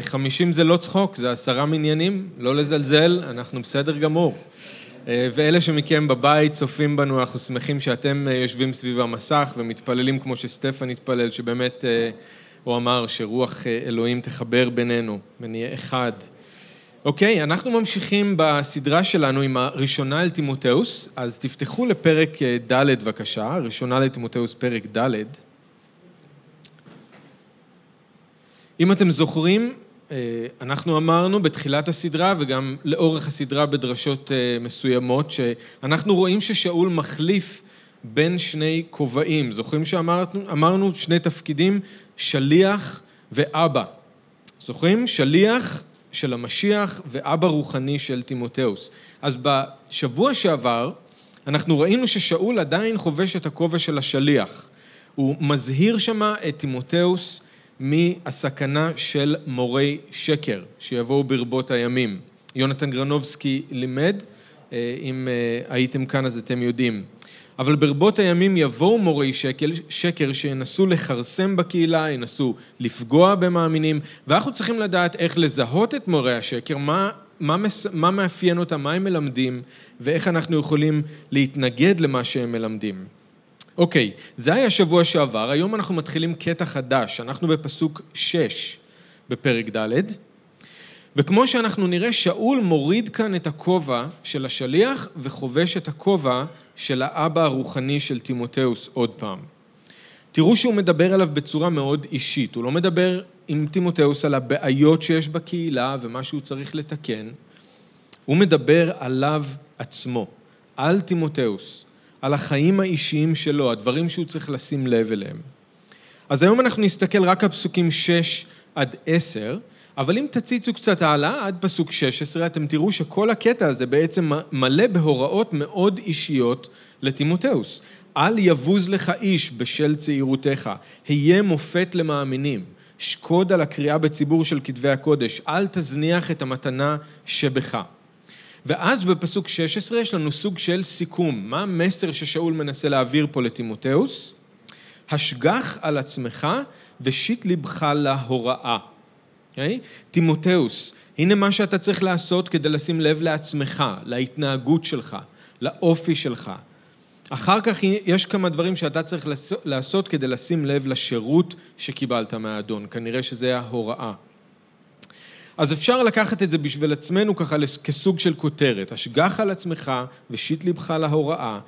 חמישים זה לא צחוק, זה עשרה מניינים, לא לזלזל, אנחנו בסדר גמור. ואלה שמכם בבית צופים בנו, אנחנו שמחים שאתם יושבים סביב המסך ומתפללים כמו שסטפן התפלל, שבאמת הוא אמר שרוח אלוהים תחבר בינינו ונהיה אחד. אוקיי, אנחנו ממשיכים בסדרה שלנו עם הראשונה אל תימותאוס, אז תפתחו לפרק ד' בבקשה, ראשונה לתימותאוס פרק ד'. אם אתם זוכרים, אנחנו אמרנו בתחילת הסדרה וגם לאורך הסדרה בדרשות מסוימות, שאנחנו רואים ששאול מחליף בין שני כובעים. זוכרים שאמרנו שני תפקידים, שליח ואבא. זוכרים? שליח של המשיח ואבא רוחני של תימותאוס. אז בשבוע שעבר אנחנו ראינו ששאול עדיין חובש את הכובע של השליח. הוא מזהיר שמה את תימותאוס מהסכנה של מורי שקר שיבואו ברבות הימים. יונתן גרנובסקי לימד, אם הייתם כאן אז אתם יודעים. אבל ברבות הימים יבואו מורי שקר שינסו לכרסם בקהילה, ינסו לפגוע במאמינים, ואנחנו צריכים לדעת איך לזהות את מורי השקר, מה מאפיין אותם, מה הם מלמדים, ואיך אנחנו יכולים להתנגד למה שהם מלמדים. אוקיי, זה היה שבוע שעבר, היום אנחנו מתחילים קטע חדש, אנחנו בפסוק שש בפרק ד', וכמו שאנחנו נראה, שאול מוריד כאן את הכובע של השליח וחובש את הכובע של האבא הרוחני של תימותאוס עוד פעם. תראו שהוא מדבר עליו בצורה מאוד אישית, הוא לא מדבר עם תימותאוס על הבעיות שיש בקהילה ומה שהוא צריך לתקן, הוא מדבר עליו עצמו, על תימותאוס. על החיים האישיים שלו, הדברים שהוא צריך לשים לב אליהם. אז היום אנחנו נסתכל רק על פסוקים 6 עד 10, אבל אם תציצו קצת הלאה, עד פסוק 16, אתם תראו שכל הקטע הזה בעצם מלא בהוראות מאוד אישיות לתימותאוס. אל יבוז לך איש בשל צעירותך, היה מופת למאמינים, שקוד על הקריאה בציבור של כתבי הקודש, אל תזניח את המתנה שבך. ואז בפסוק 16 יש לנו סוג של סיכום. מה המסר ששאול מנסה להעביר פה לתימותאוס? השגח על עצמך ושיט לבך להוראה. Okay? אוקיי? תימותאוס, הנה מה שאתה צריך לעשות כדי לשים לב לעצמך, להתנהגות שלך, לאופי שלך. אחר כך יש כמה דברים שאתה צריך לעשות כדי לשים לב לשירות שקיבלת מהאדון. כנראה שזה ההוראה. אז אפשר לקחת את זה בשביל עצמנו ככה כסוג של כותרת, השגח על עצמך ושיט לבך להוראה,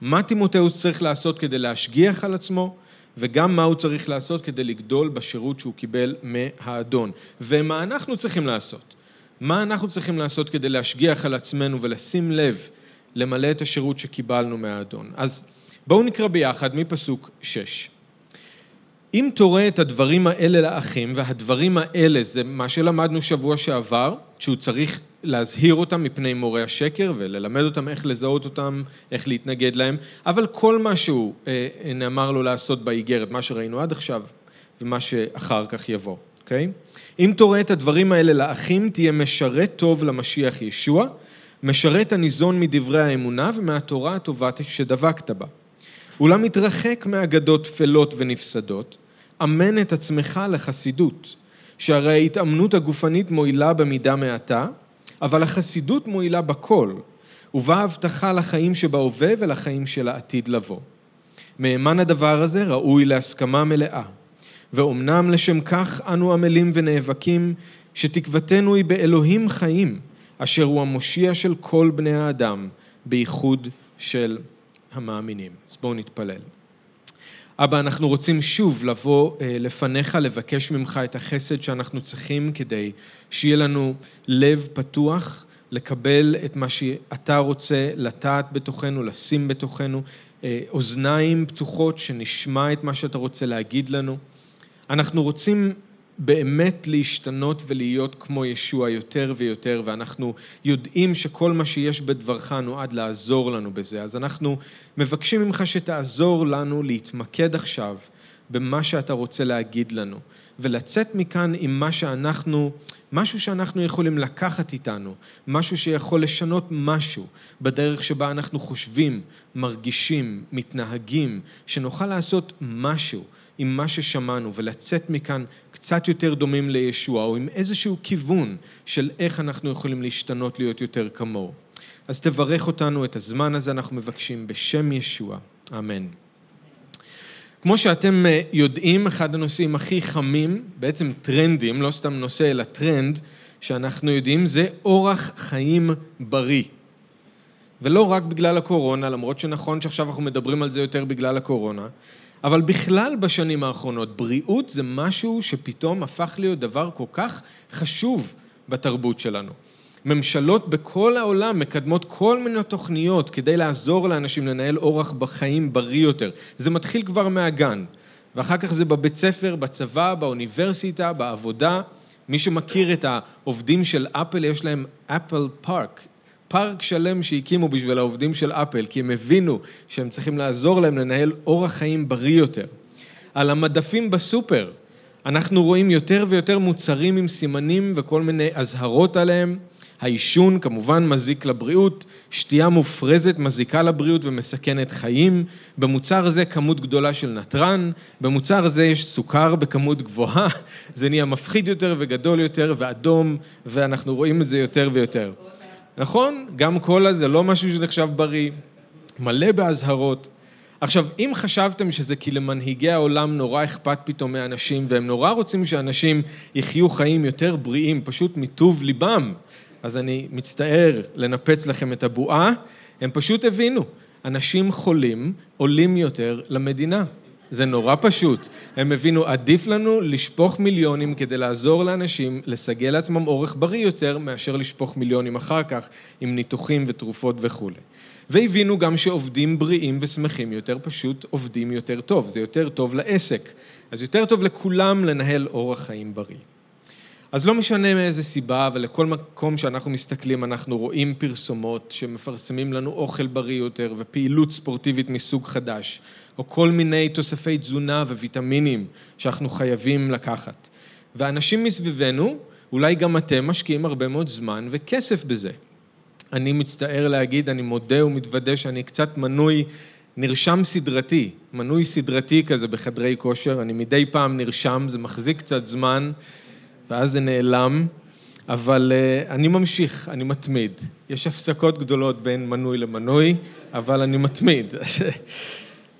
מה תימותאוס צריך לעשות כדי להשגיח על עצמו, וגם מה הוא צריך לעשות כדי לגדול בשירות שהוא קיבל מהאדון. ומה אנחנו צריכים לעשות? מה אנחנו צריכים לעשות כדי להשגיח על עצמנו ולשים לב למלא את השירות שקיבלנו מהאדון? אז בואו נקרא ביחד מפסוק 6. אם תורה את הדברים האלה לאחים, והדברים האלה זה מה שלמדנו שבוע שעבר, שהוא צריך להזהיר אותם מפני מורי השקר וללמד אותם איך לזהות אותם, איך להתנגד להם, אבל כל מה שהוא נאמר לו לעשות באיגרת, מה שראינו עד עכשיו ומה שאחר כך יבוא, אוקיי? אם תורה את הדברים האלה לאחים, תהיה משרת טוב למשיח ישוע, משרת הניזון מדברי האמונה ומהתורה הטובה שדבקת בה. אולם מתרחק מאגדות טפלות ונפסדות, אמן את עצמך לחסידות, שהרי ההתאמנות הגופנית מועילה במידה מעטה, אבל החסידות מועילה בכל, ובה הבטחה לחיים שבהווה ולחיים של העתיד לבוא. מהימן הדבר הזה ראוי להסכמה מלאה, ואומנם לשם כך אנו עמלים ונאבקים, שתקוותנו היא באלוהים חיים, אשר הוא המושיע של כל בני האדם, בייחוד של המאמינים. אז בואו נתפלל. אבא, אנחנו רוצים שוב לבוא לפניך, לבקש ממך את החסד שאנחנו צריכים כדי שיהיה לנו לב פתוח, לקבל את מה שאתה רוצה לטעת בתוכנו, לשים בתוכנו, אוזניים פתוחות שנשמע את מה שאתה רוצה להגיד לנו. אנחנו רוצים באמת להשתנות ולהיות כמו ישוע יותר ויותר, ואנחנו יודעים שכל מה שיש בדברך נועד לעזור לנו בזה. אז אנחנו מבקשים ממך שתעזור לנו להתמקד עכשיו במה שאתה רוצה להגיד לנו, ולצאת מכאן עם מה שאנחנו, משהו שאנחנו יכולים לקחת איתנו, משהו שיכול לשנות משהו בדרך שבה אנחנו חושבים, מרגישים, מתנהגים, שנוכל לעשות משהו. עם מה ששמענו ולצאת מכאן קצת יותר דומים לישוע, או עם איזשהו כיוון של איך אנחנו יכולים להשתנות להיות יותר כמוהו. אז תברך אותנו, את הזמן הזה אנחנו מבקשים בשם ישוע. אמן. כמו שאתם אה, יודעים, אחד הנושאים הכי חמים, בעצם טרנדים, לא סתם נושא אלא טרנד, שאנחנו יודעים, זה אורח חיים בריא. ולא רק בגלל הקורונה, למרות שנכון שעכשיו אנחנו מדברים על זה יותר בגלל הקורונה, אבל בכלל בשנים האחרונות, בריאות זה משהו שפתאום הפך להיות דבר כל כך חשוב בתרבות שלנו. ממשלות בכל העולם מקדמות כל מיני תוכניות כדי לעזור לאנשים לנהל אורח בחיים בריא יותר. זה מתחיל כבר מהגן, ואחר כך זה בבית ספר, בצבא, באוניברסיטה, בעבודה. מי שמכיר את העובדים של אפל, יש להם אפל פארק, פארק שלם שהקימו בשביל העובדים של אפל, כי הם הבינו שהם צריכים לעזור להם לנהל אורח חיים בריא יותר. על המדפים בסופר, אנחנו רואים יותר ויותר מוצרים עם סימנים וכל מיני אזהרות עליהם. העישון כמובן מזיק לבריאות, שתייה מופרזת מזיקה לבריאות ומסכנת חיים, במוצר הזה כמות גדולה של נתרן, במוצר הזה יש סוכר בכמות גבוהה, זה נהיה מפחיד יותר וגדול יותר ואדום, ואנחנו רואים את זה יותר ויותר. נכון, גם קולה זה לא משהו שנחשב בריא, מלא באזהרות. עכשיו, אם חשבתם שזה כי למנהיגי העולם נורא אכפת פתאום מאנשים, והם נורא רוצים שאנשים יחיו חיים יותר בריאים, פשוט מטוב ליבם, אז אני מצטער לנפץ לכם את הבועה, הם פשוט הבינו, אנשים חולים עולים יותר למדינה. זה נורא פשוט. הם הבינו, עדיף לנו לשפוך מיליונים כדי לעזור לאנשים לסגל לעצמם אורך בריא יותר, מאשר לשפוך מיליונים אחר כך עם ניתוחים ותרופות וכולי. והבינו גם שעובדים בריאים ושמחים יותר פשוט עובדים יותר טוב, זה יותר טוב לעסק. אז יותר טוב לכולם לנהל אורח חיים בריא. אז לא משנה מאיזה סיבה, ולכל מקום שאנחנו מסתכלים אנחנו רואים פרסומות שמפרסמים לנו אוכל בריא יותר ופעילות ספורטיבית מסוג חדש, או כל מיני תוספי תזונה וויטמינים שאנחנו חייבים לקחת. ואנשים מסביבנו, אולי גם אתם, משקיעים הרבה מאוד זמן וכסף בזה. אני מצטער להגיד, אני מודה ומתוודה שאני קצת מנוי נרשם סדרתי, מנוי סדרתי כזה בחדרי כושר, אני מדי פעם נרשם, זה מחזיק קצת זמן. ואז זה נעלם, אבל uh, אני ממשיך, אני מתמיד. יש הפסקות גדולות בין מנוי למנוי, אבל אני מתמיד.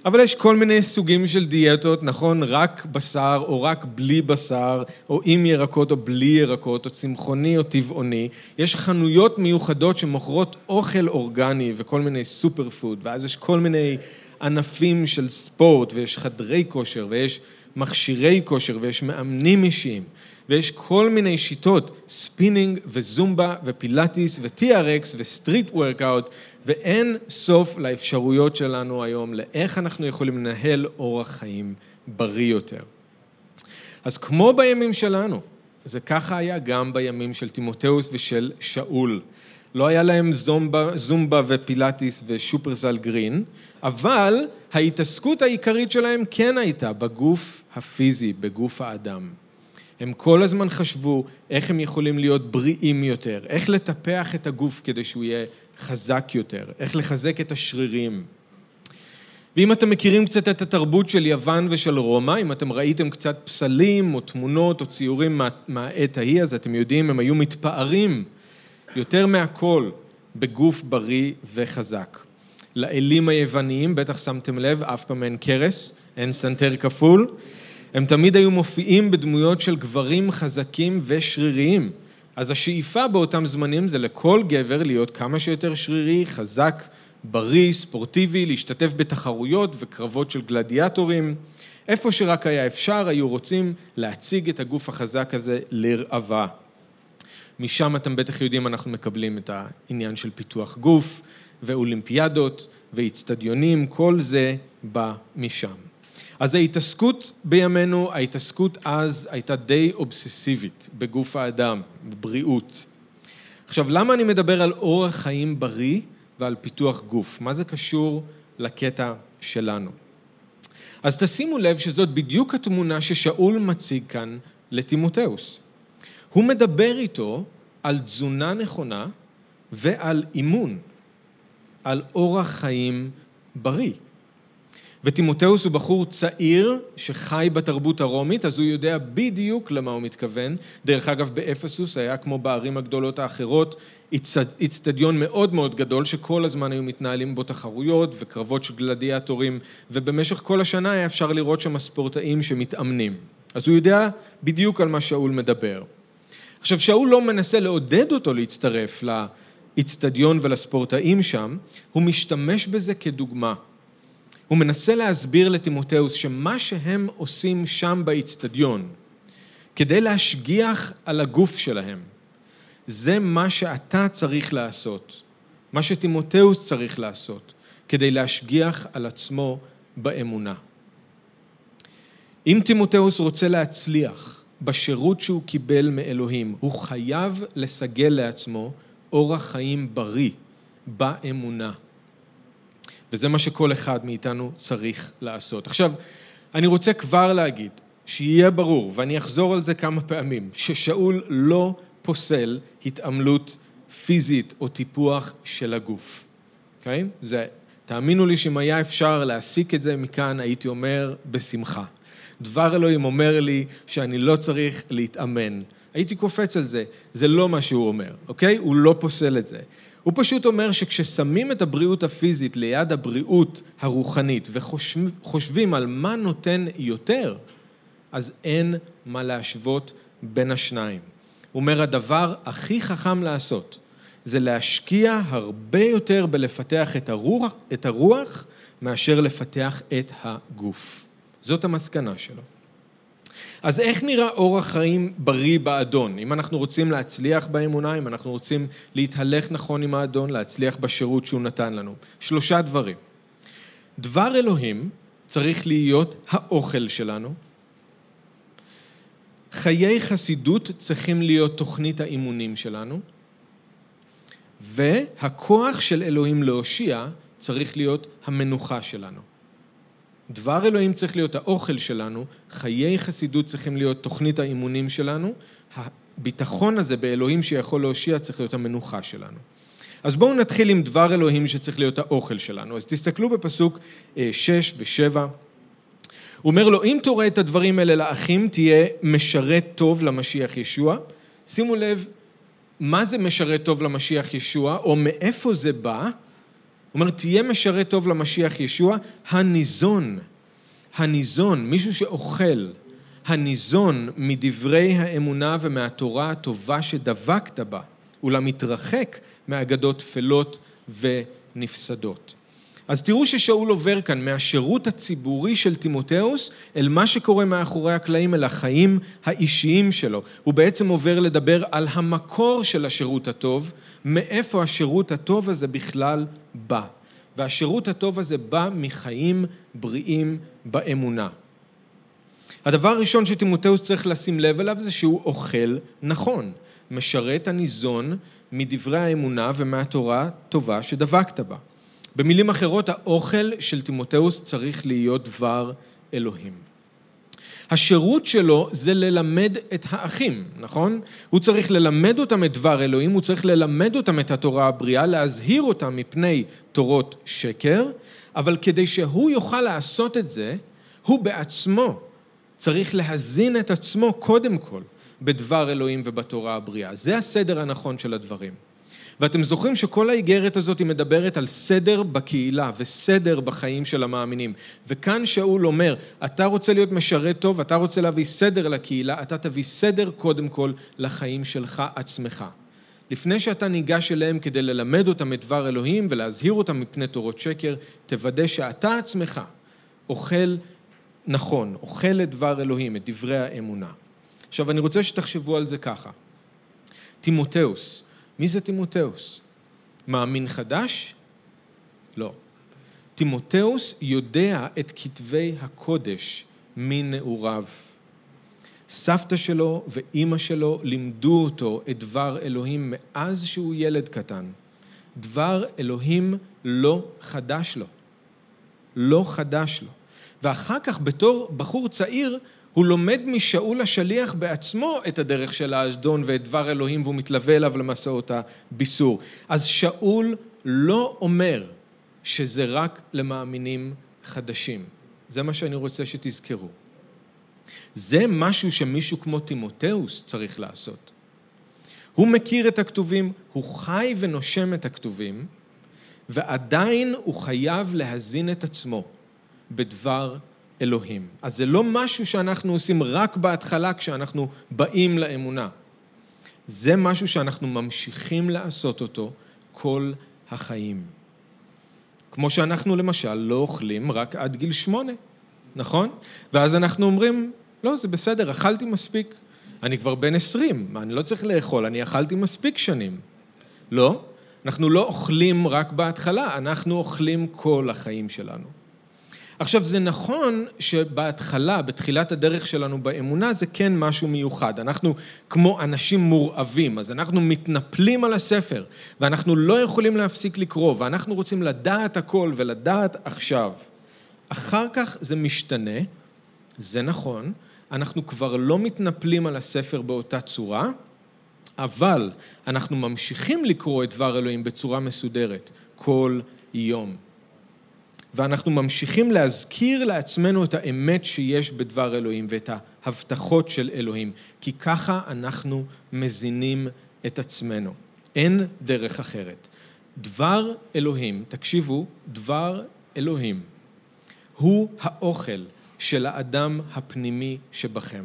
אבל יש כל מיני סוגים של דיאטות, נכון? רק בשר או רק בלי בשר, או עם ירקות או בלי ירקות, או צמחוני או טבעוני. יש חנויות מיוחדות שמוכרות אוכל אורגני וכל מיני superfood, ואז יש כל מיני ענפים של ספורט, ויש חדרי כושר, ויש מכשירי כושר, ויש מאמנים אישיים. ויש כל מיני שיטות, ספינינג וזומבה ופילאטיס ו-TRX ו street workout, ואין סוף לאפשרויות שלנו היום לאיך אנחנו יכולים לנהל אורח חיים בריא יותר. אז כמו בימים שלנו, זה ככה היה גם בימים של תימותאוס ושל שאול. לא היה להם זומבה, זומבה ופילאטיס ושופרסל גרין, אבל ההתעסקות העיקרית שלהם כן הייתה בגוף הפיזי, בגוף האדם. הם כל הזמן חשבו איך הם יכולים להיות בריאים יותר, איך לטפח את הגוף כדי שהוא יהיה חזק יותר, איך לחזק את השרירים. ואם אתם מכירים קצת את התרבות של יוון ושל רומא, אם אתם ראיתם קצת פסלים או תמונות או ציורים מה, מהעת ההיא, אז אתם יודעים, הם היו מתפארים יותר מהכל בגוף בריא וחזק. לאלים היווניים, בטח שמתם לב, אף פעם אין כרס, אין סנטר כפול. הם תמיד היו מופיעים בדמויות של גברים חזקים ושריריים. אז השאיפה באותם זמנים זה לכל גבר להיות כמה שיותר שרירי, חזק, בריא, ספורטיבי, להשתתף בתחרויות וקרבות של גלדיאטורים. איפה שרק היה אפשר, היו רוצים להציג את הגוף החזק הזה לרעבה. משם אתם בטח יודעים, אנחנו מקבלים את העניין של פיתוח גוף ואולימפיאדות ואיצטדיונים, כל זה בא משם. אז ההתעסקות בימינו, ההתעסקות אז הייתה די אובססיבית בגוף האדם, בבריאות. עכשיו, למה אני מדבר על אורח חיים בריא ועל פיתוח גוף? מה זה קשור לקטע שלנו? אז תשימו לב שזאת בדיוק התמונה ששאול מציג כאן לטימותאוס. הוא מדבר איתו על תזונה נכונה ועל אימון, על אורח חיים בריא. וטימותאוס הוא בחור צעיר שחי בתרבות הרומית, אז הוא יודע בדיוק למה הוא מתכוון. דרך אגב, באפסוס היה כמו בערים הגדולות האחרות, איצטדיון מאוד מאוד גדול, שכל הזמן היו מתנהלים בו תחרויות וקרבות של גלדיאטורים, ובמשך כל השנה היה אפשר לראות שם ספורטאים שמתאמנים. אז הוא יודע בדיוק על מה שאול מדבר. עכשיו, שאול לא מנסה לעודד אותו להצטרף לאיצטדיון ולספורטאים שם, הוא משתמש בזה כדוגמה. הוא מנסה להסביר לטימותאוס שמה שהם עושים שם באיצטדיון, כדי להשגיח על הגוף שלהם, זה מה שאתה צריך לעשות, מה שטימותאוס צריך לעשות, כדי להשגיח על עצמו באמונה. אם טימותאוס רוצה להצליח בשירות שהוא קיבל מאלוהים, הוא חייב לסגל לעצמו אורח חיים בריא באמונה. וזה מה שכל אחד מאיתנו צריך לעשות. עכשיו, אני רוצה כבר להגיד, שיהיה ברור, ואני אחזור על זה כמה פעמים, ששאול לא פוסל התעמלות פיזית או טיפוח של הגוף. אוקיי? Okay? זה, תאמינו לי שאם היה אפשר להסיק את זה מכאן, הייתי אומר בשמחה. דבר אלוהים אומר לי שאני לא צריך להתאמן. הייתי קופץ על זה, זה לא מה שהוא אומר, אוקיי? הוא לא פוסל את זה. הוא פשוט אומר שכששמים את הבריאות הפיזית ליד הבריאות הרוחנית וחושבים על מה נותן יותר, אז אין מה להשוות בין השניים. הוא אומר, הדבר הכי חכם לעשות זה להשקיע הרבה יותר בלפתח את הרוח, את הרוח מאשר לפתח את הגוף. זאת המסקנה שלו. אז איך נראה אורח חיים בריא באדון? אם אנחנו רוצים להצליח באמונה, אם אנחנו רוצים להתהלך נכון עם האדון, להצליח בשירות שהוא נתן לנו. שלושה דברים. דבר אלוהים צריך להיות האוכל שלנו. חיי חסידות צריכים להיות תוכנית האימונים שלנו. והכוח של אלוהים להושיע צריך להיות המנוחה שלנו. דבר אלוהים צריך להיות האוכל שלנו, חיי חסידות צריכים להיות תוכנית האימונים שלנו, הביטחון הזה באלוהים שיכול להושיע צריך להיות המנוחה שלנו. אז בואו נתחיל עם דבר אלוהים שצריך להיות האוכל שלנו. אז תסתכלו בפסוק 6 ו-7. הוא אומר לו, אם תורה את הדברים האלה לאחים, תהיה משרת טוב למשיח ישוע. שימו לב, מה זה משרת טוב למשיח ישוע, או מאיפה זה בא? הוא אומר, תהיה משרת טוב למשיח ישוע, הניזון, הניזון, מישהו שאוכל, הניזון מדברי האמונה ומהתורה הטובה שדבקת בה, ולמתרחק מאגדות טפלות ונפסדות. אז תראו ששאול עובר כאן מהשירות הציבורי של תימותאוס אל מה שקורה מאחורי הקלעים, אל החיים האישיים שלו. הוא בעצם עובר לדבר על המקור של השירות הטוב, מאיפה השירות הטוב הזה בכלל בא. והשירות הטוב הזה בא מחיים בריאים באמונה. הדבר הראשון שתימותאוס צריך לשים לב אליו זה שהוא אוכל נכון, משרת הניזון מדברי האמונה ומהתורה טובה שדבקת בה. במילים אחרות, האוכל של תימותאוס צריך להיות דבר אלוהים. השירות שלו זה ללמד את האחים, נכון? הוא צריך ללמד אותם את דבר אלוהים, הוא צריך ללמד אותם את התורה הבריאה, להזהיר אותם מפני תורות שקר, אבל כדי שהוא יוכל לעשות את זה, הוא בעצמו צריך להזין את עצמו קודם כל בדבר אלוהים ובתורה הבריאה. זה הסדר הנכון של הדברים. ואתם זוכרים שכל האיגרת הזאת היא מדברת על סדר בקהילה וסדר בחיים של המאמינים. וכאן שאול אומר, אתה רוצה להיות משרת טוב, אתה רוצה להביא סדר לקהילה, אתה תביא סדר קודם כל לחיים שלך עצמך. לפני שאתה ניגש אליהם כדי ללמד אותם את דבר אלוהים ולהזהיר אותם מפני תורות שקר, תוודא שאתה עצמך אוכל נכון, אוכל את דבר אלוהים, את דברי האמונה. עכשיו, אני רוצה שתחשבו על זה ככה. תימותאוס, מי זה תימותאוס? מאמין חדש? לא. תימותאוס יודע את כתבי הקודש מנעוריו. סבתא שלו ואימא שלו לימדו אותו את דבר אלוהים מאז שהוא ילד קטן. דבר אלוהים לא חדש לו. לא חדש לו. ואחר כך בתור בחור צעיר הוא לומד משאול השליח בעצמו את הדרך של האשדון ואת דבר אלוהים והוא מתלווה אליו למסעות הביסור. אז שאול לא אומר שזה רק למאמינים חדשים. זה מה שאני רוצה שתזכרו. זה משהו שמישהו כמו תימותאוס צריך לעשות. הוא מכיר את הכתובים, הוא חי ונושם את הכתובים, ועדיין הוא חייב להזין את עצמו בדבר אלוהים. אז זה לא משהו שאנחנו עושים רק בהתחלה כשאנחנו באים לאמונה. זה משהו שאנחנו ממשיכים לעשות אותו כל החיים. כמו שאנחנו למשל לא אוכלים רק עד גיל שמונה, נכון? ואז אנחנו אומרים, לא, זה בסדר, אכלתי מספיק. אני כבר בן עשרים, אני לא צריך לאכול, אני אכלתי מספיק שנים. לא, אנחנו לא אוכלים רק בהתחלה, אנחנו אוכלים כל החיים שלנו. עכשיו, זה נכון שבהתחלה, בתחילת הדרך שלנו באמונה, זה כן משהו מיוחד. אנחנו כמו אנשים מורעבים, אז אנחנו מתנפלים על הספר, ואנחנו לא יכולים להפסיק לקרוא, ואנחנו רוצים לדעת הכל ולדעת עכשיו. אחר כך זה משתנה, זה נכון, אנחנו כבר לא מתנפלים על הספר באותה צורה, אבל אנחנו ממשיכים לקרוא את דבר אלוהים בצורה מסודרת כל יום. ואנחנו ממשיכים להזכיר לעצמנו את האמת שיש בדבר אלוהים ואת ההבטחות של אלוהים, כי ככה אנחנו מזינים את עצמנו. אין דרך אחרת. דבר אלוהים, תקשיבו, דבר אלוהים הוא האוכל של האדם הפנימי שבכם.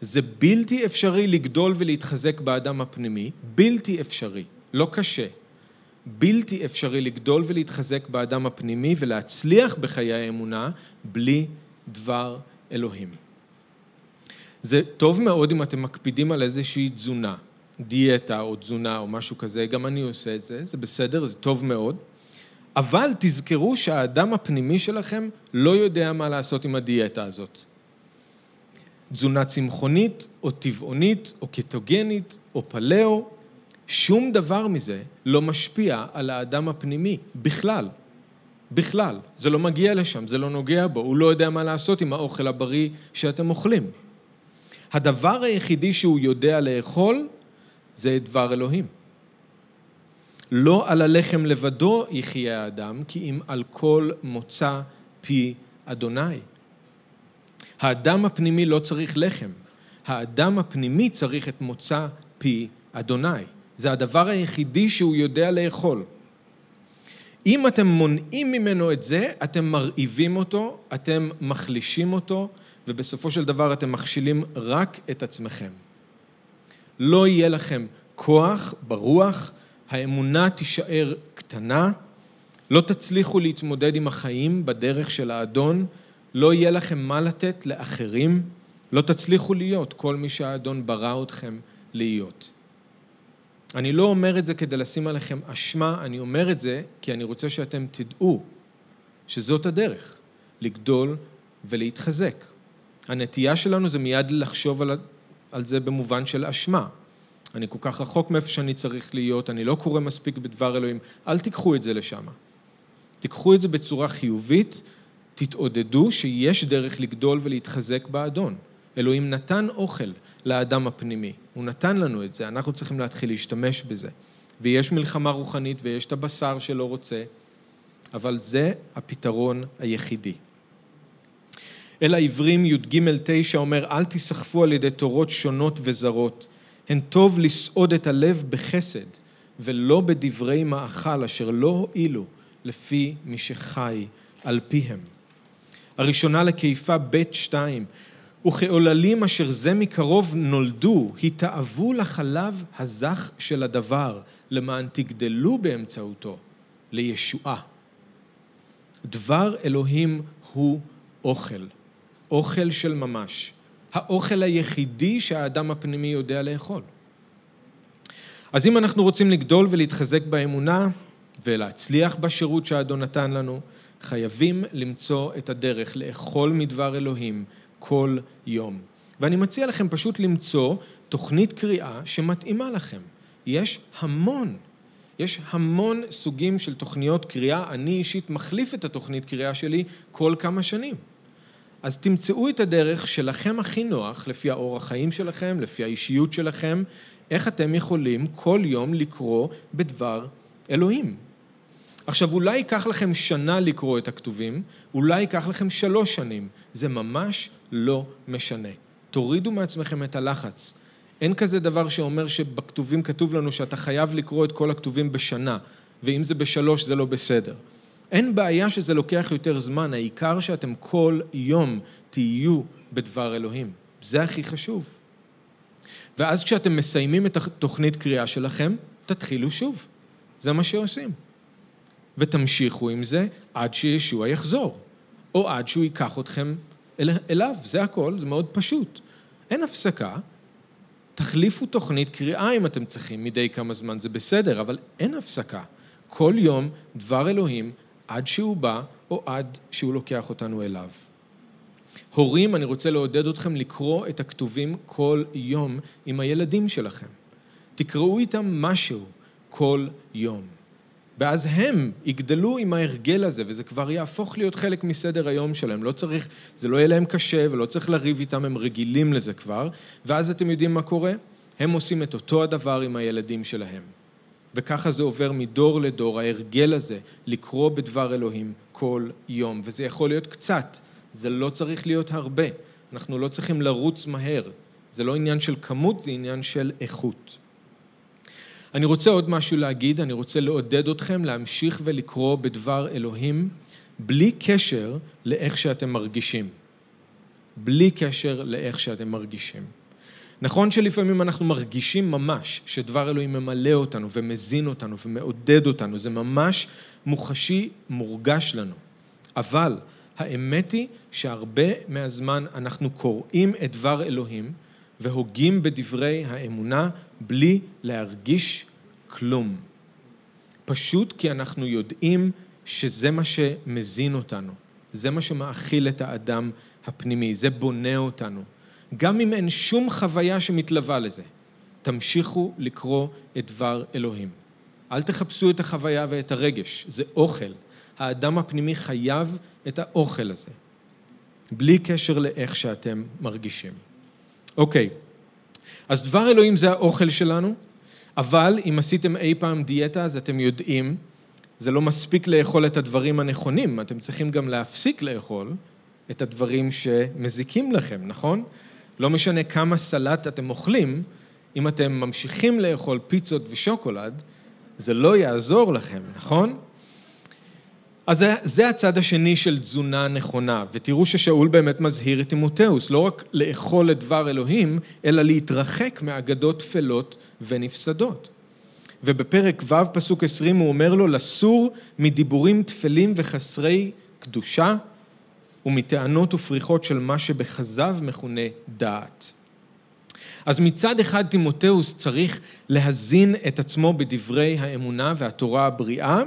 זה בלתי אפשרי לגדול ולהתחזק באדם הפנימי, בלתי אפשרי, לא קשה. בלתי אפשרי לגדול ולהתחזק באדם הפנימי ולהצליח בחיי האמונה בלי דבר אלוהים. זה טוב מאוד אם אתם מקפידים על איזושהי תזונה, דיאטה או תזונה או משהו כזה, גם אני עושה את זה, זה בסדר, זה טוב מאוד. אבל תזכרו שהאדם הפנימי שלכם לא יודע מה לעשות עם הדיאטה הזאת. תזונה צמחונית או טבעונית או קטוגנית או פלאו, שום דבר מזה לא משפיע על האדם הפנימי בכלל. בכלל. זה לא מגיע לשם, זה לא נוגע בו, הוא לא יודע מה לעשות עם האוכל הבריא שאתם אוכלים. הדבר היחידי שהוא יודע לאכול זה דבר אלוהים. לא על הלחם לבדו יחיה האדם, כי אם על כל מוצא פי אדוני. האדם הפנימי לא צריך לחם, האדם הפנימי צריך את מוצא פי אדוני. זה הדבר היחידי שהוא יודע לאכול. אם אתם מונעים ממנו את זה, אתם מרעיבים אותו, אתם מחלישים אותו, ובסופו של דבר אתם מכשילים רק את עצמכם. לא יהיה לכם כוח ברוח, האמונה תישאר קטנה, לא תצליחו להתמודד עם החיים בדרך של האדון, לא יהיה לכם מה לתת לאחרים, לא תצליחו להיות כל מי שהאדון ברא אתכם להיות. אני לא אומר את זה כדי לשים עליכם אשמה, אני אומר את זה כי אני רוצה שאתם תדעו שזאת הדרך, לגדול ולהתחזק. הנטייה שלנו זה מיד לחשוב על, על זה במובן של אשמה. אני כל כך רחוק מאיפה שאני צריך להיות, אני לא קורא מספיק בדבר אלוהים, אל תיקחו את זה לשם. תיקחו את זה בצורה חיובית, תתעודדו שיש דרך לגדול ולהתחזק באדון. אלוהים נתן אוכל לאדם הפנימי, הוא נתן לנו את זה, אנחנו צריכים להתחיל להשתמש בזה. ויש מלחמה רוחנית ויש את הבשר שלא רוצה, אבל זה הפתרון היחידי. אל העברים י"ג תשע אומר, אל תיסחפו על ידי תורות שונות וזרות, הן טוב לסעוד את הלב בחסד, ולא בדברי מאכל אשר לא הועילו לפי מי שחי על פיהם. הראשונה לקיפה ב' שתיים, וכעוללים אשר זה מקרוב נולדו, התאהבו לחלב הזך של הדבר, למען תגדלו באמצעותו לישועה. דבר אלוהים הוא אוכל, אוכל של ממש. האוכל היחידי שהאדם הפנימי יודע לאכול. אז אם אנחנו רוצים לגדול ולהתחזק באמונה ולהצליח בשירות שהאדון נתן לנו, חייבים למצוא את הדרך לאכול מדבר אלוהים כל יום. ואני מציע לכם פשוט למצוא תוכנית קריאה שמתאימה לכם. יש המון, יש המון סוגים של תוכניות קריאה. אני אישית מחליף את התוכנית קריאה שלי כל כמה שנים. אז תמצאו את הדרך שלכם הכי נוח, לפי האורח חיים שלכם, לפי האישיות שלכם, איך אתם יכולים כל יום לקרוא בדבר אלוהים. עכשיו, אולי ייקח לכם שנה לקרוא את הכתובים, אולי ייקח לכם שלוש שנים. זה ממש לא משנה. תורידו מעצמכם את הלחץ. אין כזה דבר שאומר שבכתובים כתוב לנו שאתה חייב לקרוא את כל הכתובים בשנה, ואם זה בשלוש זה לא בסדר. אין בעיה שזה לוקח יותר זמן, העיקר שאתם כל יום תהיו בדבר אלוהים. זה הכי חשוב. ואז כשאתם מסיימים את התוכנית קריאה שלכם, תתחילו שוב. זה מה שעושים. ותמשיכו עם זה עד שישוע יחזור, או עד שהוא ייקח אתכם אל, אליו, זה הכל, זה מאוד פשוט. אין הפסקה, תחליפו תוכנית קריאה אם אתם צריכים מדי כמה זמן, זה בסדר, אבל אין הפסקה. כל יום דבר אלוהים עד שהוא בא או עד שהוא לוקח אותנו אליו. הורים, אני רוצה לעודד אתכם לקרוא את הכתובים כל יום עם הילדים שלכם. תקראו איתם משהו כל יום. ואז הם יגדלו עם ההרגל הזה, וזה כבר יהפוך להיות חלק מסדר היום שלהם. לא צריך, זה לא יהיה להם קשה ולא צריך לריב איתם, הם רגילים לזה כבר. ואז אתם יודעים מה קורה? הם עושים את אותו הדבר עם הילדים שלהם. וככה זה עובר מדור לדור, ההרגל הזה, לקרוא בדבר אלוהים כל יום. וזה יכול להיות קצת, זה לא צריך להיות הרבה. אנחנו לא צריכים לרוץ מהר. זה לא עניין של כמות, זה עניין של איכות. אני רוצה עוד משהו להגיד, אני רוצה לעודד אתכם להמשיך ולקרוא בדבר אלוהים בלי קשר לאיך שאתם מרגישים. בלי קשר לאיך שאתם מרגישים. נכון שלפעמים אנחנו מרגישים ממש שדבר אלוהים ממלא אותנו ומזין אותנו ומעודד אותנו, זה ממש מוחשי, מורגש לנו. אבל האמת היא שהרבה מהזמן אנחנו קוראים את דבר אלוהים והוגים בדברי האמונה בלי להרגיש כלום. פשוט כי אנחנו יודעים שזה מה שמזין אותנו, זה מה שמאכיל את האדם הפנימי, זה בונה אותנו. גם אם אין שום חוויה שמתלווה לזה, תמשיכו לקרוא את דבר אלוהים. אל תחפשו את החוויה ואת הרגש, זה אוכל. האדם הפנימי חייב את האוכל הזה, בלי קשר לאיך שאתם מרגישים. אוקיי, אז דבר אלוהים זה האוכל שלנו, אבל אם עשיתם אי פעם דיאטה, אז אתם יודעים, זה לא מספיק לאכול את הדברים הנכונים, אתם צריכים גם להפסיק לאכול את הדברים שמזיקים לכם, נכון? לא משנה כמה סלט אתם אוכלים, אם אתם ממשיכים לאכול פיצות ושוקולד, זה לא יעזור לכם, נכון? אז זה, זה הצד השני של תזונה נכונה, ותראו ששאול באמת מזהיר את תימותאוס, לא רק לאכול את דבר אלוהים, אלא להתרחק מאגדות טפלות ונפסדות. ובפרק ו' פסוק עשרים הוא אומר לו, לסור מדיבורים טפלים וחסרי קדושה ומטענות ופריחות של מה שבכזב מכונה דעת. אז מצד אחד תימותאוס צריך להזין את עצמו בדברי האמונה והתורה הבריאה,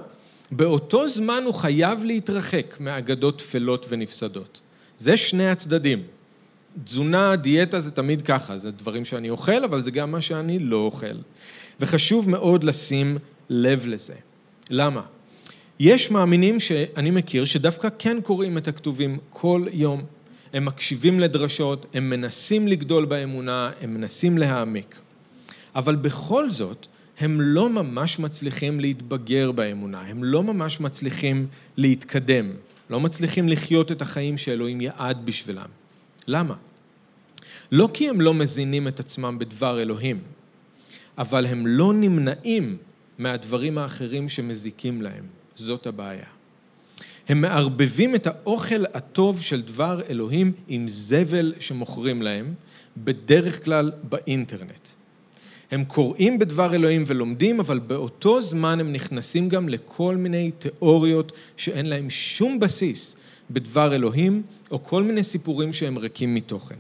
באותו זמן הוא חייב להתרחק מאגדות טפלות ונפסדות. זה שני הצדדים. תזונה, דיאטה זה תמיד ככה, זה דברים שאני אוכל, אבל זה גם מה שאני לא אוכל. וחשוב מאוד לשים לב לזה. למה? יש מאמינים שאני מכיר שדווקא כן קוראים את הכתובים כל יום. הם מקשיבים לדרשות, הם מנסים לגדול באמונה, הם מנסים להעמיק. אבל בכל זאת, הם לא ממש מצליחים להתבגר באמונה, הם לא ממש מצליחים להתקדם, לא מצליחים לחיות את החיים שאלוהים יעד בשבילם. למה? לא כי הם לא מזינים את עצמם בדבר אלוהים, אבל הם לא נמנעים מהדברים האחרים שמזיקים להם. זאת הבעיה. הם מערבבים את האוכל הטוב של דבר אלוהים עם זבל שמוכרים להם, בדרך כלל באינטרנט. הם קוראים בדבר אלוהים ולומדים, אבל באותו זמן הם נכנסים גם לכל מיני תיאוריות שאין להם שום בסיס בדבר אלוהים, או כל מיני סיפורים שהם ריקים מתוכן.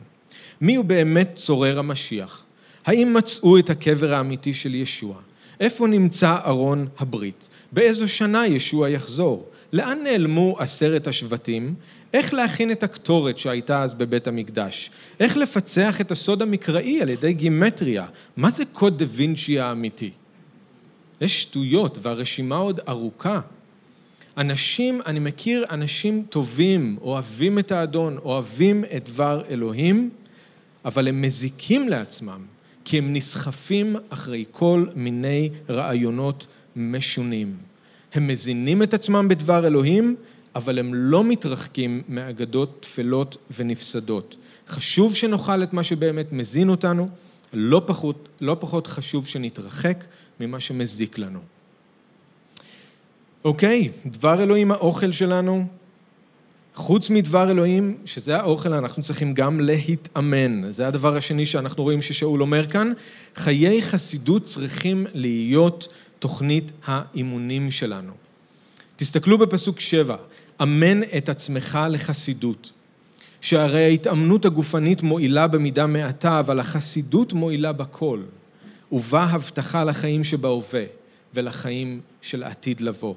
מי הוא באמת צורר המשיח? האם מצאו את הקבר האמיתי של ישוע? איפה נמצא ארון הברית? באיזו שנה ישוע יחזור? לאן נעלמו עשרת השבטים? איך להכין את הקטורת שהייתה אז בבית המקדש? איך לפצח את הסוד המקראי על ידי גימטריה? מה זה קוד דה וינצ'י האמיתי? זה שטויות והרשימה עוד ארוכה. אנשים, אני מכיר אנשים טובים, אוהבים את האדון, אוהבים את דבר אלוהים, אבל הם מזיקים לעצמם, כי הם נסחפים אחרי כל מיני רעיונות משונים. הם מזינים את עצמם בדבר אלוהים, אבל הם לא מתרחקים מאגדות טפלות ונפסדות. חשוב שנאכל את מה שבאמת מזין אותנו, לא פחות, לא פחות חשוב שנתרחק ממה שמזיק לנו. אוקיי, דבר אלוהים האוכל שלנו, חוץ מדבר אלוהים, שזה האוכל, אנחנו צריכים גם להתאמן. זה הדבר השני שאנחנו רואים ששאול אומר כאן. חיי חסידות צריכים להיות תוכנית האימונים שלנו. תסתכלו בפסוק שבע, אמן את עצמך לחסידות. שהרי ההתאמנות הגופנית מועילה במידה מעטה, אבל החסידות מועילה בכל, ובה הבטחה לחיים שבהווה ולחיים של העתיד לבוא.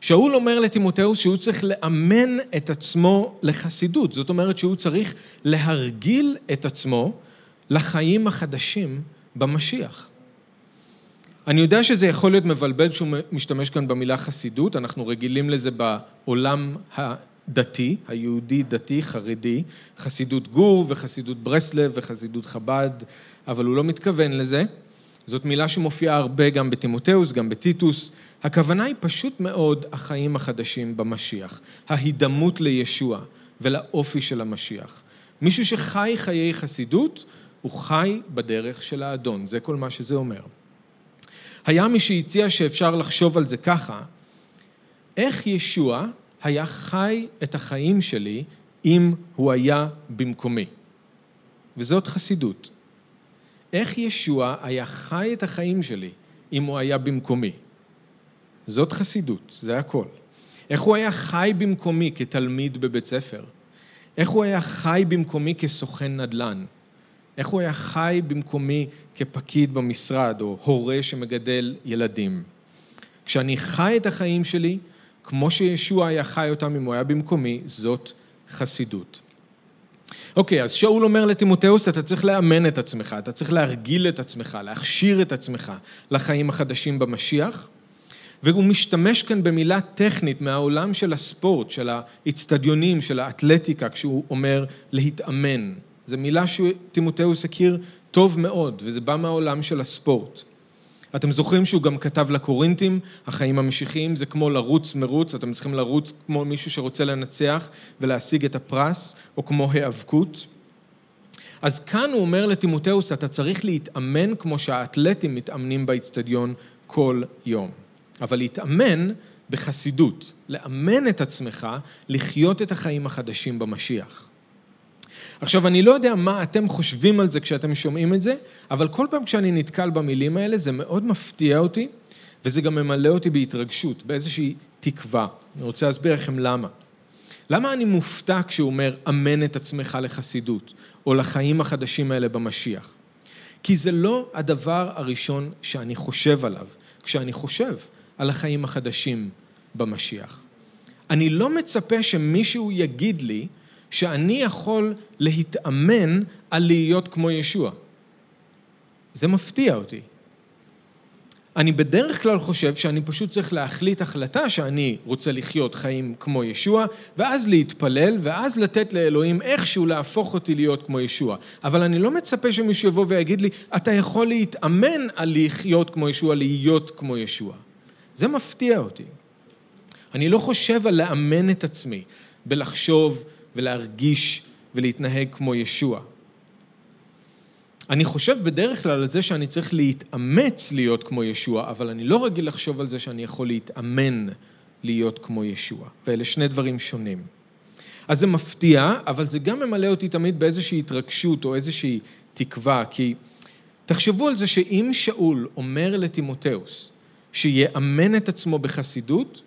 שאול אומר לטימותאוס שהוא צריך לאמן את עצמו לחסידות, זאת אומרת שהוא צריך להרגיל את עצמו לחיים החדשים במשיח. אני יודע שזה יכול להיות מבלבל כשהוא משתמש כאן במילה חסידות, אנחנו רגילים לזה בעולם הדתי, היהודי דתי, חרדי, חסידות גור וחסידות ברסלב וחסידות חב"ד, אבל הוא לא מתכוון לזה. זאת מילה שמופיעה הרבה גם בטימותאוס, גם בטיטוס. הכוונה היא פשוט מאוד החיים החדשים במשיח, ההידמות לישוע ולאופי של המשיח. מישהו שחי חיי חסידות, הוא חי בדרך של האדון, זה כל מה שזה אומר. היה מי שהציע שאפשר לחשוב על זה ככה, איך ישוע היה חי את החיים שלי אם הוא היה במקומי? וזאת חסידות. איך ישוע היה חי את החיים שלי אם הוא היה במקומי? זאת חסידות, זה הכל. איך הוא היה חי במקומי כתלמיד בבית ספר? איך הוא היה חי במקומי כסוכן נדל"ן? איך הוא היה חי במקומי כפקיד במשרד או הורה שמגדל ילדים? כשאני חי את החיים שלי, כמו שישוע היה חי אותם אם הוא היה במקומי, זאת חסידות. אוקיי, אז שאול אומר לטימותאוס, אתה צריך לאמן את עצמך, אתה צריך להרגיל את עצמך, להכשיר את עצמך לחיים החדשים במשיח. והוא משתמש כאן במילה טכנית מהעולם של הספורט, של האיצטדיונים, של האתלטיקה, כשהוא אומר להתאמן. זו מילה שטימותאוס הכיר טוב מאוד, וזה בא מהעולם של הספורט. אתם זוכרים שהוא גם כתב לקורינטים, החיים המשיחיים זה כמו לרוץ מרוץ, אתם צריכים לרוץ כמו מישהו שרוצה לנצח ולהשיג את הפרס, או כמו היאבקות. אז כאן הוא אומר לטימותאוס, אתה צריך להתאמן כמו שהאתלטים מתאמנים באיצטדיון כל יום. אבל להתאמן בחסידות, לאמן את עצמך לחיות את החיים החדשים במשיח. עכשיו, אני לא יודע מה אתם חושבים על זה כשאתם שומעים את זה, אבל כל פעם כשאני נתקל במילים האלה, זה מאוד מפתיע אותי, וזה גם ממלא אותי בהתרגשות, באיזושהי תקווה. אני רוצה להסביר לכם למה. למה אני מופתע כשהוא אומר, אמן את עצמך לחסידות, או לחיים החדשים האלה במשיח? כי זה לא הדבר הראשון שאני חושב עליו, כשאני חושב על החיים החדשים במשיח. אני לא מצפה שמישהו יגיד לי שאני יכול להתאמן על להיות כמו ישוע. זה מפתיע אותי. אני בדרך כלל חושב שאני פשוט צריך להחליט החלטה שאני רוצה לחיות חיים כמו ישוע, ואז להתפלל, ואז לתת לאלוהים איכשהו להפוך אותי להיות כמו ישוע. אבל אני לא מצפה שמישהו יבוא ויגיד לי, אתה יכול להתאמן על לחיות כמו ישוע, להיות כמו ישוע. זה מפתיע אותי. אני לא חושב על לאמן את עצמי בלחשוב ולהרגיש ולהתנהג כמו ישוע. אני חושב בדרך כלל על זה שאני צריך להתאמץ להיות כמו ישוע, אבל אני לא רגיל לחשוב על זה שאני יכול להתאמן להיות כמו ישוע. ואלה שני דברים שונים. אז זה מפתיע, אבל זה גם ממלא אותי תמיד באיזושהי התרגשות או איזושהי תקווה, כי תחשבו על זה שאם שאול אומר לטימותאוס שיאמן את עצמו בחסידות,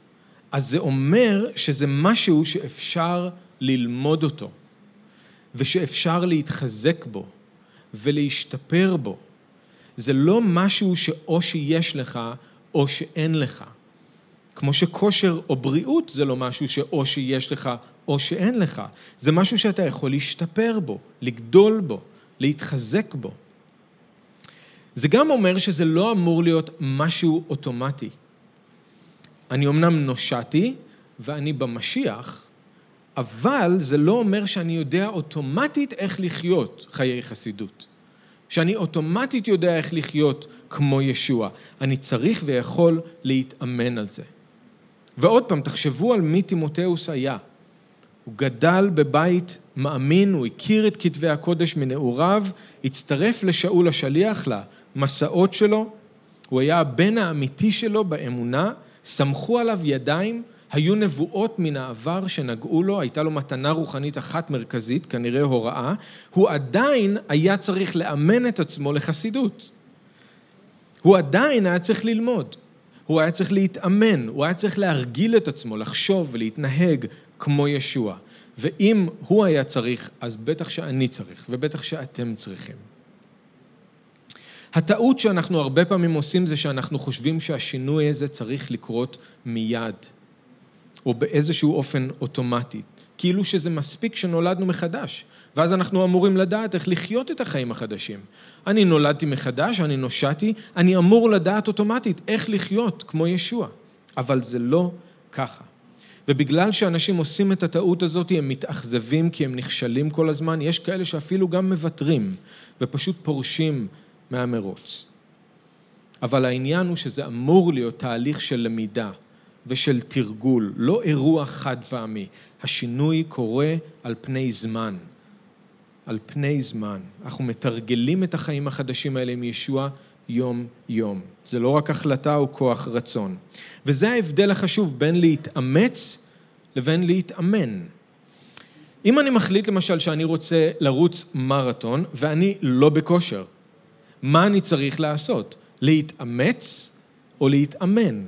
אז זה אומר שזה משהו שאפשר ללמוד אותו, ושאפשר להתחזק בו ולהשתפר בו. זה לא משהו שאו שיש לך או שאין לך. כמו שכושר או בריאות זה לא משהו שאו שיש לך או שאין לך. זה משהו שאתה יכול להשתפר בו, לגדול בו, להתחזק בו. זה גם אומר שזה לא אמור להיות משהו אוטומטי. אני אמנם נושעתי ואני במשיח, אבל זה לא אומר שאני יודע אוטומטית איך לחיות חיי חסידות. שאני אוטומטית יודע איך לחיות כמו ישוע. אני צריך ויכול להתאמן על זה. ועוד פעם, תחשבו על מי תימותאוס היה. הוא גדל בבית מאמין, הוא הכיר את כתבי הקודש מנעוריו, הצטרף לשאול השליח למסעות שלו, הוא היה הבן האמיתי שלו באמונה, סמכו עליו ידיים, היו נבואות מן העבר שנגעו לו, הייתה לו מתנה רוחנית אחת מרכזית, כנראה הוראה, הוא עדיין היה צריך לאמן את עצמו לחסידות. הוא עדיין היה צריך ללמוד, הוא היה צריך להתאמן, הוא היה צריך להרגיל את עצמו, לחשוב ולהתנהג כמו ישוע. ואם הוא היה צריך, אז בטח שאני צריך, ובטח שאתם צריכים. הטעות שאנחנו הרבה פעמים עושים זה שאנחנו חושבים שהשינוי הזה צריך לקרות מיד, או באיזשהו אופן אוטומטי, כאילו שזה מספיק שנולדנו מחדש, ואז אנחנו אמורים לדעת איך לחיות את החיים החדשים. אני נולדתי מחדש, אני נושעתי, אני אמור לדעת אוטומטית איך לחיות כמו ישוע, אבל זה לא ככה. ובגלל שאנשים עושים את הטעות הזאת, הם מתאכזבים כי הם נכשלים כל הזמן, יש כאלה שאפילו גם מוותרים ופשוט פורשים מהמרוץ. אבל העניין הוא שזה אמור להיות תהליך של למידה ושל תרגול, לא אירוע חד פעמי. השינוי קורה על פני זמן. על פני זמן. אנחנו מתרגלים את החיים החדשים האלה עם ישוע יום-יום. זה לא רק החלטה או כוח רצון. וזה ההבדל החשוב בין להתאמץ לבין להתאמן. אם אני מחליט למשל שאני רוצה לרוץ מרתון ואני לא בכושר, מה אני צריך לעשות? להתאמץ או להתאמן?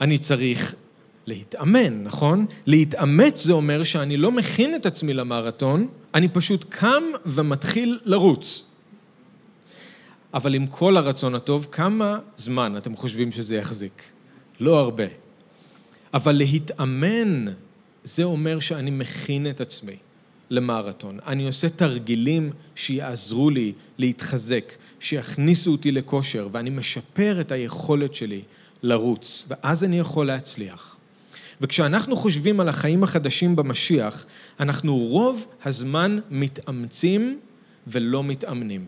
אני צריך להתאמן, נכון? להתאמץ זה אומר שאני לא מכין את עצמי למרתון, אני פשוט קם ומתחיל לרוץ. אבל עם כל הרצון הטוב, כמה זמן אתם חושבים שזה יחזיק? לא הרבה. אבל להתאמן, זה אומר שאני מכין את עצמי. למרתון. אני עושה תרגילים שיעזרו לי להתחזק, שיכניסו אותי לכושר, ואני משפר את היכולת שלי לרוץ, ואז אני יכול להצליח. וכשאנחנו חושבים על החיים החדשים במשיח, אנחנו רוב הזמן מתאמצים ולא מתאמנים.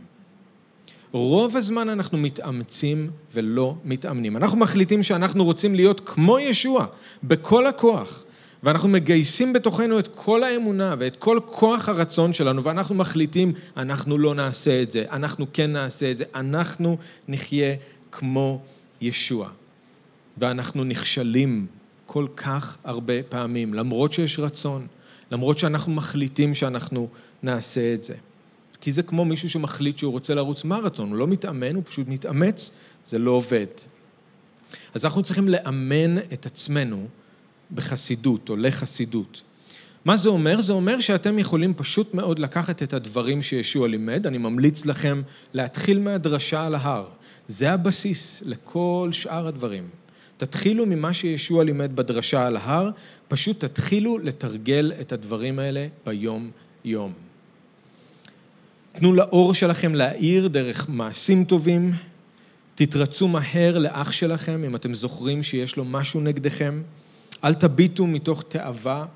רוב הזמן אנחנו מתאמצים ולא מתאמנים. אנחנו מחליטים שאנחנו רוצים להיות כמו ישוע, בכל הכוח. ואנחנו מגייסים בתוכנו את כל האמונה ואת כל כוח הרצון שלנו, ואנחנו מחליטים, אנחנו לא נעשה את זה, אנחנו כן נעשה את זה, אנחנו נחיה כמו ישוע. ואנחנו נכשלים כל כך הרבה פעמים, למרות שיש רצון, למרות שאנחנו מחליטים שאנחנו נעשה את זה. כי זה כמו מישהו שמחליט שהוא רוצה לרוץ מרתון, הוא לא מתאמן, הוא פשוט מתאמץ, זה לא עובד. אז אנחנו צריכים לאמן את עצמנו בחסידות או לחסידות. מה זה אומר? זה אומר שאתם יכולים פשוט מאוד לקחת את הדברים שישוע לימד, אני ממליץ לכם להתחיל מהדרשה על ההר. זה הבסיס לכל שאר הדברים. תתחילו ממה שישוע לימד בדרשה על ההר, פשוט תתחילו לתרגל את הדברים האלה ביום-יום. תנו לאור שלכם להאיר דרך מעשים טובים, תתרצו מהר לאח שלכם אם אתם זוכרים שיש לו משהו נגדכם. אל תביטו מתוך תאווה.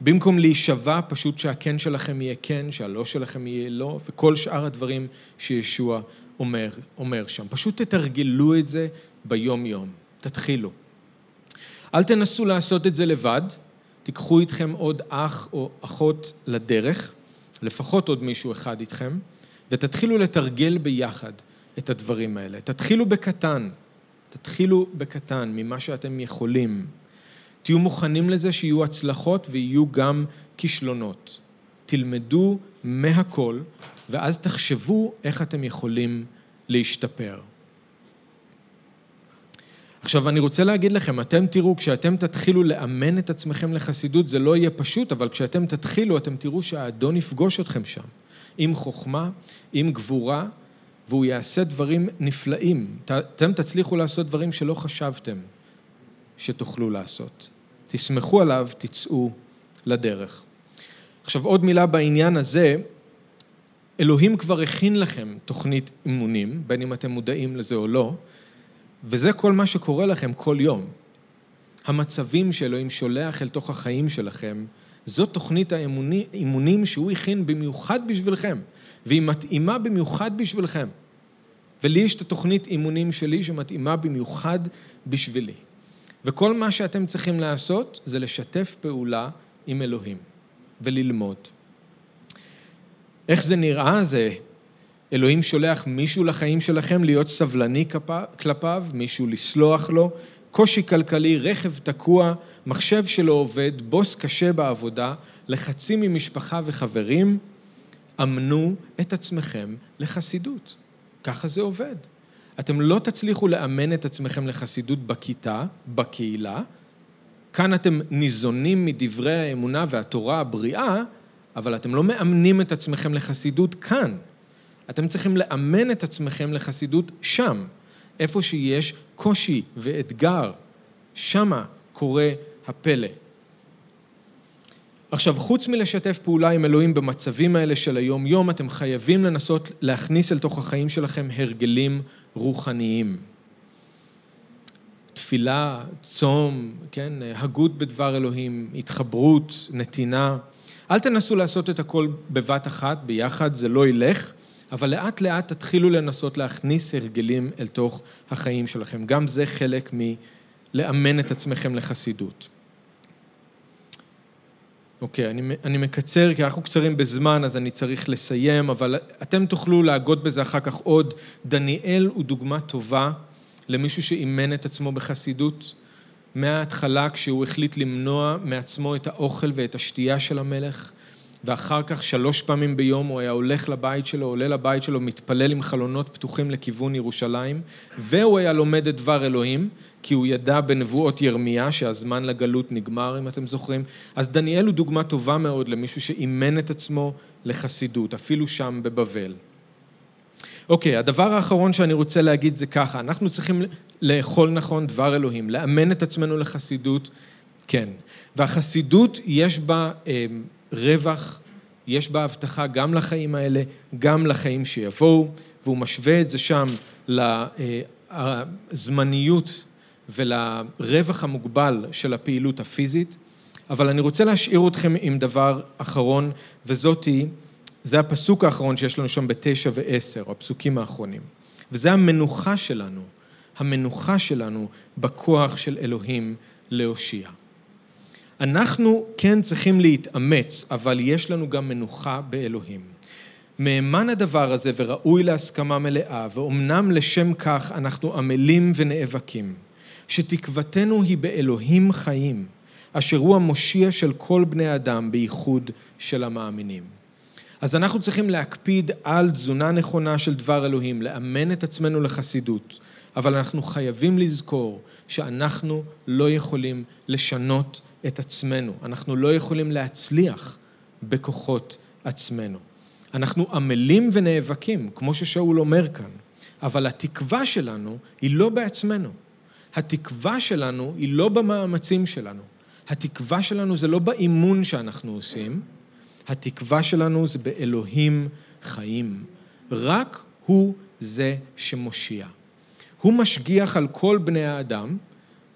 במקום להישבע, פשוט שהכן שלכם יהיה כן, שהלא שלכם יהיה לא, וכל שאר הדברים שישוע אומר, אומר שם. פשוט תתרגלו את זה ביום-יום. תתחילו. אל תנסו לעשות את זה לבד, תיקחו איתכם עוד אח או אחות לדרך, לפחות עוד מישהו אחד איתכם, ותתחילו לתרגל ביחד את הדברים האלה. תתחילו בקטן, תתחילו בקטן ממה שאתם יכולים. תהיו מוכנים לזה שיהיו הצלחות ויהיו גם כישלונות. תלמדו מהכל, ואז תחשבו איך אתם יכולים להשתפר. עכשיו, אני רוצה להגיד לכם, אתם תראו, כשאתם תתחילו לאמן את עצמכם לחסידות, זה לא יהיה פשוט, אבל כשאתם תתחילו, אתם תראו שהאדון יפגוש אתכם שם, עם חוכמה, עם גבורה, והוא יעשה דברים נפלאים. אתם תצליחו לעשות דברים שלא חשבתם שתוכלו לעשות. תסמכו עליו, תצאו לדרך. עכשיו עוד מילה בעניין הזה, אלוהים כבר הכין לכם תוכנית אימונים, בין אם אתם מודעים לזה או לא, וזה כל מה שקורה לכם כל יום. המצבים שאלוהים שולח אל תוך החיים שלכם, זאת תוכנית האימונים שהוא הכין במיוחד בשבילכם, והיא מתאימה במיוחד בשבילכם. ולי יש את התוכנית אימונים שלי שמתאימה במיוחד בשבילי. וכל מה שאתם צריכים לעשות זה לשתף פעולה עם אלוהים וללמוד. איך זה נראה? זה אלוהים שולח מישהו לחיים שלכם להיות סבלני כלפיו, מישהו לסלוח לו, קושי כלכלי, רכב תקוע, מחשב שלא עובד, בוס קשה בעבודה, לחצים ממשפחה וחברים, אמנו את עצמכם לחסידות. ככה זה עובד. אתם לא תצליחו לאמן את עצמכם לחסידות בכיתה, בקהילה. כאן אתם ניזונים מדברי האמונה והתורה הבריאה, אבל אתם לא מאמנים את עצמכם לחסידות כאן. אתם צריכים לאמן את עצמכם לחסידות שם, איפה שיש קושי ואתגר. שמה קורה הפלא. עכשיו, חוץ מלשתף פעולה עם אלוהים במצבים האלה של היום-יום, אתם חייבים לנסות להכניס אל תוך החיים שלכם הרגלים רוחניים. תפילה, צום, כן, הגות בדבר אלוהים, התחברות, נתינה. אל תנסו לעשות את הכל בבת אחת, ביחד, זה לא ילך, אבל לאט לאט תתחילו לנסות להכניס הרגלים אל תוך החיים שלכם. גם זה חלק מלאמן את עצמכם לחסידות. אוקיי, okay, אני, אני מקצר, כי אנחנו קצרים בזמן, אז אני צריך לסיים, אבל אתם תוכלו להגות בזה אחר כך עוד. דניאל הוא דוגמה טובה למישהו שאימן את עצמו בחסידות. מההתחלה, כשהוא החליט למנוע מעצמו את האוכל ואת השתייה של המלך, ואחר כך שלוש פעמים ביום הוא היה הולך לבית שלו, עולה לבית שלו, מתפלל עם חלונות פתוחים לכיוון ירושלים, והוא היה לומד את דבר אלוהים, כי הוא ידע בנבואות ירמיה שהזמן לגלות נגמר, אם אתם זוכרים. אז דניאל הוא דוגמה טובה מאוד למישהו שאימן את עצמו לחסידות, אפילו שם בבבל. אוקיי, הדבר האחרון שאני רוצה להגיד זה ככה, אנחנו צריכים לאכול נכון דבר אלוהים, לאמן את עצמנו לחסידות, כן. והחסידות יש בה... רווח, יש בה הבטחה גם לחיים האלה, גם לחיים שיבואו, והוא משווה את זה שם לזמניות ולרווח המוגבל של הפעילות הפיזית. אבל אני רוצה להשאיר אתכם עם דבר אחרון, וזאתי, זה הפסוק האחרון שיש לנו שם בתשע ועשר, הפסוקים האחרונים. וזה המנוחה שלנו, המנוחה שלנו בכוח של אלוהים להושיע. אנחנו כן צריכים להתאמץ, אבל יש לנו גם מנוחה באלוהים. מהימן הדבר הזה וראוי להסכמה מלאה, ואומנם לשם כך אנחנו עמלים ונאבקים, שתקוותנו היא באלוהים חיים, אשר הוא המושיע של כל בני אדם, בייחוד של המאמינים. אז אנחנו צריכים להקפיד על תזונה נכונה של דבר אלוהים, לאמן את עצמנו לחסידות, אבל אנחנו חייבים לזכור שאנחנו לא יכולים לשנות את עצמנו. אנחנו לא יכולים להצליח בכוחות עצמנו. אנחנו עמלים ונאבקים, כמו ששאול אומר כאן, אבל התקווה שלנו היא לא בעצמנו. התקווה שלנו היא לא במאמצים שלנו. התקווה שלנו זה לא באימון שאנחנו עושים, התקווה שלנו זה באלוהים חיים. רק הוא זה שמושיע. הוא משגיח על כל בני האדם,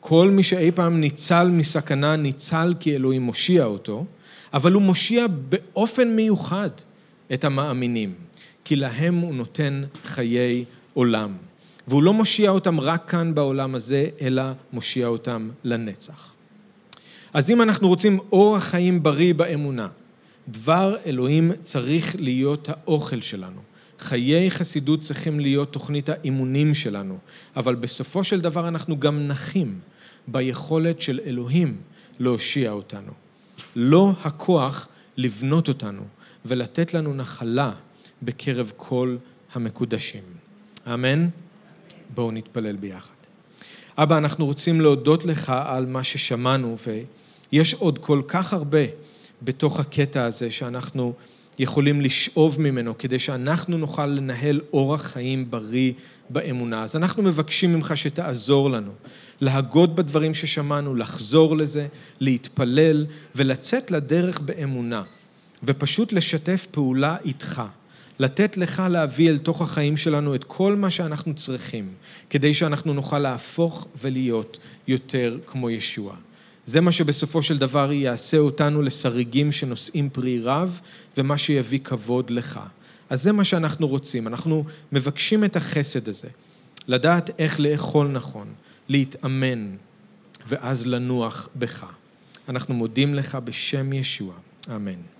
כל מי שאי פעם ניצל מסכנה, ניצל כי אלוהים מושיע אותו, אבל הוא מושיע באופן מיוחד את המאמינים, כי להם הוא נותן חיי עולם. והוא לא מושיע אותם רק כאן בעולם הזה, אלא מושיע אותם לנצח. אז אם אנחנו רוצים אורח חיים בריא באמונה, דבר אלוהים צריך להיות האוכל שלנו. חיי חסידות צריכים להיות תוכנית האימונים שלנו, אבל בסופו של דבר אנחנו גם נחים ביכולת של אלוהים להושיע אותנו. לא הכוח לבנות אותנו ולתת לנו נחלה בקרב כל המקודשים. אמן? בואו נתפלל ביחד. אבא, אנחנו רוצים להודות לך על מה ששמענו, ויש עוד כל כך הרבה בתוך הקטע הזה שאנחנו יכולים לשאוב ממנו כדי שאנחנו נוכל לנהל אורח חיים בריא באמונה. אז אנחנו מבקשים ממך שתעזור לנו להגות בדברים ששמענו, לחזור לזה, להתפלל ולצאת לדרך באמונה ופשוט לשתף פעולה איתך. לתת לך להביא אל תוך החיים שלנו את כל מה שאנחנו צריכים, כדי שאנחנו נוכל להפוך ולהיות יותר כמו ישוע. זה מה שבסופו של דבר יעשה אותנו לשריגים שנושאים פרי רב, ומה שיביא כבוד לך. אז זה מה שאנחנו רוצים, אנחנו מבקשים את החסד הזה, לדעת איך לאכול נכון, להתאמן, ואז לנוח בך. אנחנו מודים לך בשם ישוע, אמן.